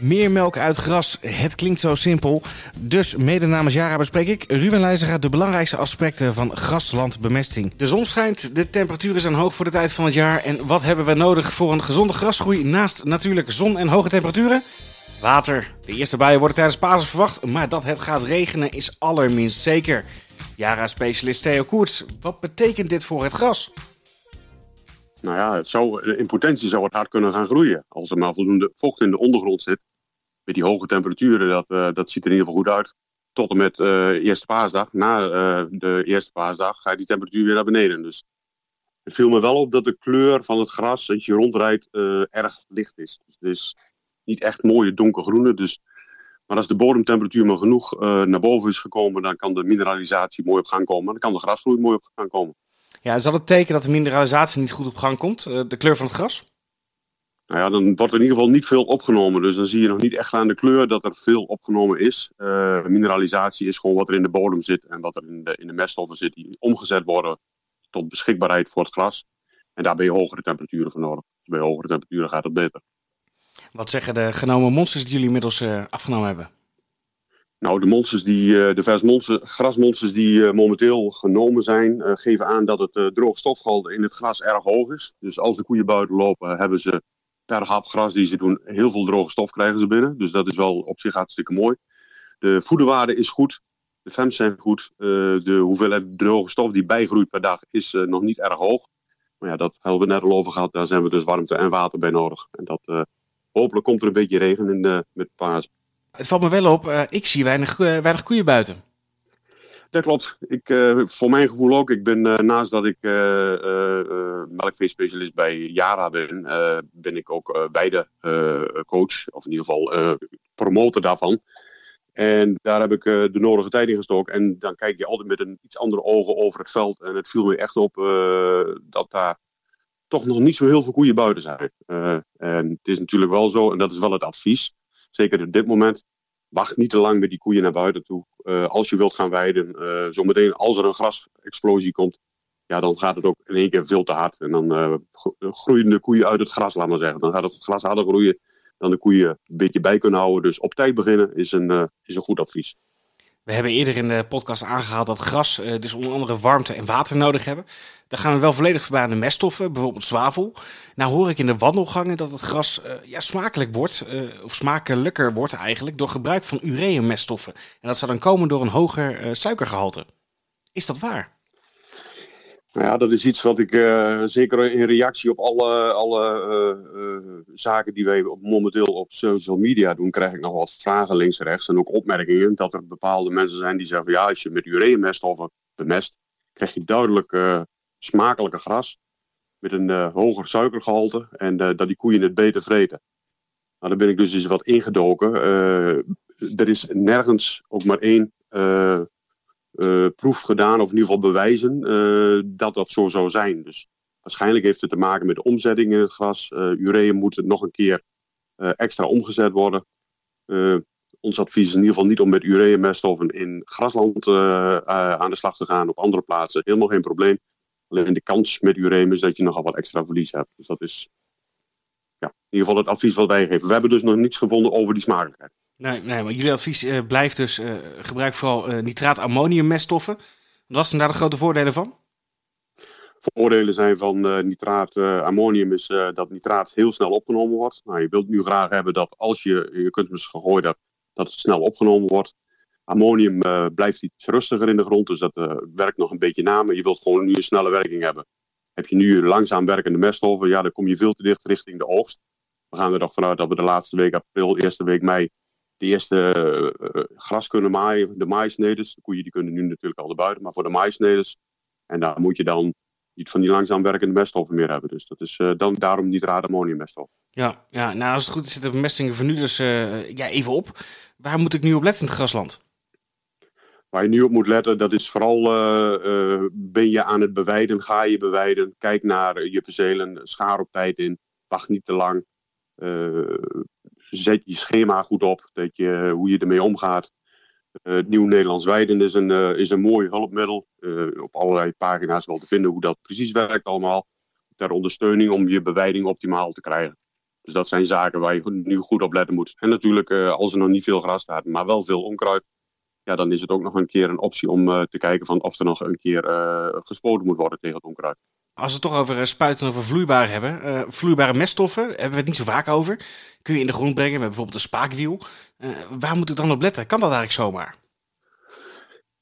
Meer melk uit gras, het klinkt zo simpel. Dus mede namens Jara bespreek ik, Ruben Leijzega, de belangrijkste aspecten van graslandbemesting. De zon schijnt, de temperaturen zijn hoog voor de tijd van het jaar. En wat hebben we nodig voor een gezonde grasgroei naast natuurlijk zon en hoge temperaturen? Water. De eerste buien worden tijdens Pasen verwacht, maar dat het gaat regenen is allerminst zeker. Jara-specialist Theo Koerts, wat betekent dit voor het gras? Nou ja, het zou, in potentie zou het hard kunnen gaan groeien. Als er maar voldoende vocht in de ondergrond zit. Die hoge temperaturen, dat, uh, dat ziet er in ieder geval goed uit. Tot en met uh, eerste paasdag. Na uh, de eerste paasdag gaat die temperatuur weer naar beneden. Dus het viel me wel op dat de kleur van het gras, als je rondrijdt, erg licht is. Dus het is niet echt mooie donkergroene. Dus, maar als de bodemtemperatuur maar genoeg naar boven is gekomen, dan kan de mineralisatie mooi op gang komen. Dan kan de grasgroei mooi op gang komen. Ja, is dat het teken dat de mineralisatie niet goed op gang komt? De kleur van het gras? Nou ja, dan wordt er in ieder geval niet veel opgenomen. Dus dan zie je nog niet echt aan de kleur dat er veel opgenomen is. Uh, mineralisatie is gewoon wat er in de bodem zit en wat er in de, in de meststoffen zit, die omgezet worden tot beschikbaarheid voor het gras. En daar ben je hogere temperaturen voor nodig. Dus bij hogere temperaturen gaat het beter. Wat zeggen de genomen monsters die jullie inmiddels uh, afgenomen hebben? Nou, de monsters die, de versmonsters, grasmonsters die momenteel genomen zijn, geven aan dat het droogstofgehalte in het gras erg hoog is. Dus als de koeien buiten lopen, hebben ze per hap gras die ze doen heel veel droge stof krijgen ze binnen. Dus dat is wel op zich hartstikke mooi. De voederwaarde is goed. De FEM's zijn goed. de hoeveelheid droge stof die bijgroeit per dag is nog niet erg hoog. Maar ja, dat hebben we net al over gehad. Daar zijn we dus warmte en water bij nodig. En dat, hopelijk komt er een beetje regen in met paas. Het valt me wel op, ik zie weinig, weinig koeien buiten. Dat klopt. Ik, uh, voor mijn gevoel ook. Ik ben naast dat ik melkveespecialist bij Yara ben, ben ik ook beide coach, of in ieder geval promotor daarvan. En daar heb ik de nodige tijd in gestoken. En dan kijk je altijd met een iets andere ogen over het veld. En het viel me echt op dat daar toch nog niet zo heel veel koeien buiten zijn. en het is natuurlijk wel zo, en dat is wel het advies zeker op dit moment, wacht niet te lang met die koeien naar buiten toe. Uh, als je wilt gaan weiden, uh, zometeen als er een grasexplosie komt, ja, dan gaat het ook in één keer veel te hard. En dan uh, groeien de koeien uit het gras, laat maar zeggen. Dan gaat het gras harder groeien dan de koeien een beetje bij kunnen houden. Dus op tijd beginnen is een, is een goed advies. We hebben eerder in de podcast aangehaald dat gras uh, dus onder andere warmte en water nodig hebben. Daar gaan we wel volledig voorbij aan de meststoffen, bijvoorbeeld zwavel. Nou hoor ik in de wandelgangen dat het gras uh, ja, smakelijk wordt, uh, of smakelijker wordt eigenlijk, door gebruik van ureumeststoffen. En dat zou dan komen door een hoger suikergehalte. Is dat waar? Nou ja, dat is iets wat ik uh, zeker in reactie op alle, alle uh, uh, zaken die wij momenteel op social media doen, krijg ik nog wat vragen links en rechts en ook opmerkingen dat er bepaalde mensen zijn die zeggen: ja, als je met ureameststoffen bemest, krijg je duidelijk smakelijke gras met een hoger suikergehalte en dat die koeien het beter vreten. Nou, daar ben ik dus eens wat ingedoken. er is nergens ook maar één proef gedaan, of in ieder geval bewijzen uh, dat dat zo zou zijn. Dus waarschijnlijk heeft het te maken met de omzetting in het gras. Uh, urea moet nog een keer extra omgezet worden. ons advies is in ieder geval niet om met urea-meststoffen in grasland aan de slag te gaan. Op andere plaatsen helemaal geen probleem. Alleen de kans met urea is dat je nogal wat extra verlies hebt. Dus dat is ja, in ieder geval het advies wat wij geven. We hebben dus nog niets gevonden over die smakelijkheid. Nee, nee, jullie advies uh, blijft dus uh, gebruik vooral uh, nitraat-ammoniummeststoffen. Wat zijn daar de grote voordelen van? Voordelen zijn van nitraat-ammonium is dat nitraat heel snel opgenomen wordt. Nou, je wilt nu graag hebben dat als je je kunstmest gooit, dat, dat het snel opgenomen wordt. Ammonium blijft iets rustiger in de grond, dus dat werkt nog een beetje na. Maar je wilt gewoon nu een snelle werking hebben. Heb je nu langzaam werkende meststoffen, ja, dan kom je veel te dicht richting de oogst. We gaan er toch vanuit dat we de laatste week april, eerste week mei de eerste uh, gras kunnen maaien, de maïsneders. De koeien die kunnen nu natuurlijk al naar buiten, maar voor de maïsneders. En daar moet je dan niet van die langzaam werkende meststoffen meer hebben. Dus dat is uh, dan daarom niet meststof. Ja, ja, nou als het goed is zitten mestingen van nu dus uh, ja, even op. Waar moet ik nu op letten in het grasland? Waar je nu op moet letten, dat is vooral ben je aan het bewijden, ga je bewijden. Kijk naar je percelen, schaar op tijd in, wacht niet te lang zet je schema goed op, dat je, hoe je ermee omgaat. Uh, het Nieuw Nederlands Weiden is een, uh, is een mooi hulpmiddel. Op allerlei pagina's wel te vinden hoe dat precies werkt allemaal. Ter ondersteuning om je bewijding optimaal te krijgen. Dus dat zijn zaken waar je nu goed op letten moet. En natuurlijk, als er nog niet veel gras staat, maar wel veel onkruid, ja, dan is het ook nog een keer een optie om te kijken van of er nog een keer gespoten moet worden tegen het onkruid. Als we het toch over spuiten over vloeibare hebben. vloeibare meststoffen hebben we het niet zo vaak over. Kun je in de grond brengen met bijvoorbeeld een spaakwiel. waar moet ik dan op letten? Kan dat eigenlijk zomaar?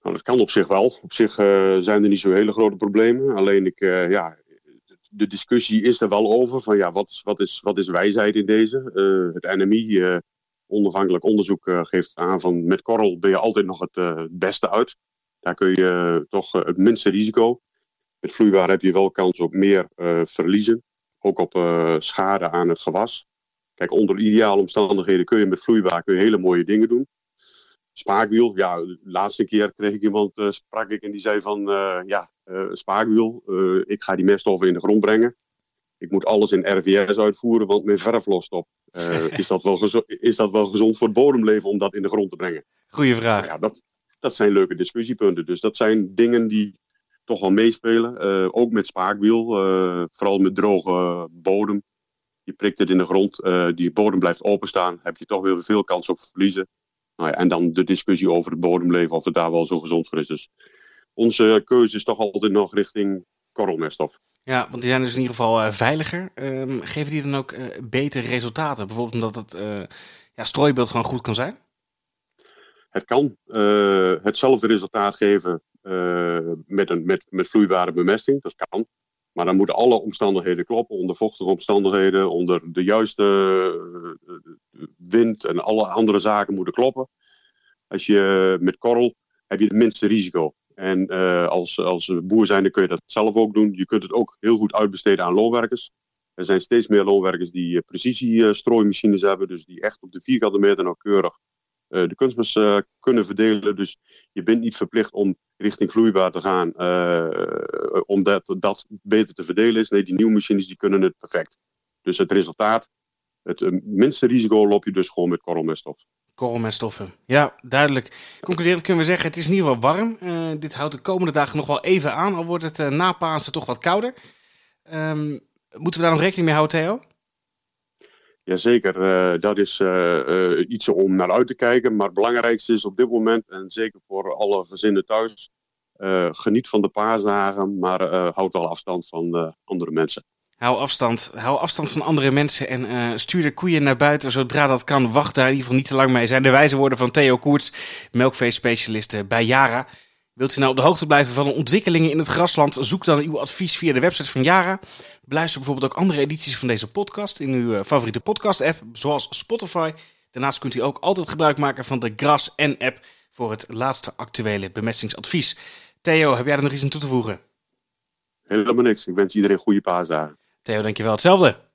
Nou, dat kan op zich wel. Op zich zijn er niet zo hele grote problemen. Alleen ik, ja, de discussie is er wel over van ja, wat is, wat is, wat is wijsheid in deze? Het NMI, eh, onafhankelijk onderzoek, geeft aan van met korrel ben je altijd nog het beste uit. Daar kun je toch het minste risico. Met vloeibaar heb je wel kans op meer verliezen. Ook op schade aan het gewas. Kijk, onder ideale omstandigheden kun je met vloeibaar kun je hele mooie dingen doen. Spaakwiel, ja, de laatste keer kreeg ik iemand, sprak ik en die zei van, ja, spaakwiel. Ik ga die meststoffen in de grond brengen. Ik moet alles in RVS uitvoeren, want mijn verf lost op. Is, dat wel is dat wel gezond voor het bodemleven om dat in de grond te brengen? Goeie vraag. Ja, dat, dat zijn leuke discussiepunten. Dus dat zijn dingen die toch wel meespelen. ook met spaakwiel, vooral met droge bodem. Je prikt het in de grond, die bodem blijft openstaan. Heb je toch weer veel kans op verliezen. Nou ja, en dan de discussie over het bodemleven, of het daar wel zo gezond voor is. Dus onze keuze is toch altijd nog richting korrelmeststof. Ja, want die zijn dus in ieder geval uh, veiliger. Um, geven die dan ook uh, betere resultaten? Bijvoorbeeld omdat het uh, ja, strooibeeld gewoon goed kan zijn? Het kan hetzelfde resultaat geven met, een, met, met vloeibare bemesting. Dat kan. Maar dan moeten alle omstandigheden kloppen. Onder vochtige omstandigheden, onder de juiste wind en alle andere zaken moeten kloppen. Als je met korrel heb je het minste risico. En als, als boer zijnde kun je dat zelf ook doen. Je kunt het ook heel goed uitbesteden aan loonwerkers. Er zijn steeds meer loonwerkers die precisiestrooimachines uh, hebben. Dus die echt op de vierkante meter nauwkeurig de kunstmest kunnen verdelen. Dus je bent niet verplicht om richting vloeibaar te gaan. omdat dat beter te verdelen is. Nee, die nieuwe machines die kunnen het perfect. Dus het resultaat, het minste risico loop je dus gewoon met korrelmeststof. Korrelmeststoffen. Ja, duidelijk. Concluderend kunnen we zeggen, het is ieder geval warm. Dit houdt de komende dagen nog wel even aan, al wordt het na Pasen toch wat kouder. Um, moeten we daar nog rekening mee houden, Theo? Jazeker, uh, dat is iets om naar uit te kijken. Maar het belangrijkste is op dit moment, en zeker voor alle gezinnen thuis, geniet van de paasdagen, maar houd wel afstand van andere mensen. Hou afstand. Hou afstand van andere mensen en stuur de koeien naar buiten zodra dat kan. Wacht daar in ieder geval niet te lang mee. Zijn de wijze woorden van Theo Koerts, melkveespecialist bij Yara. Wilt u nou op de hoogte blijven van de ontwikkelingen in het grasland? Zoek dan uw advies via de website van Yara. Beluister bijvoorbeeld ook andere edities van deze podcast in uw eh, favoriete podcast-app, zoals Spotify. Daarnaast kunt u ook altijd gebruik maken van de Gras N-app voor het laatste actuele bemestingsadvies. Theo, heb jij er nog iets aan toe te voegen? Helemaal niks. Ik wens iedereen goede paasdagen. Theo, dankjewel. Hetzelfde.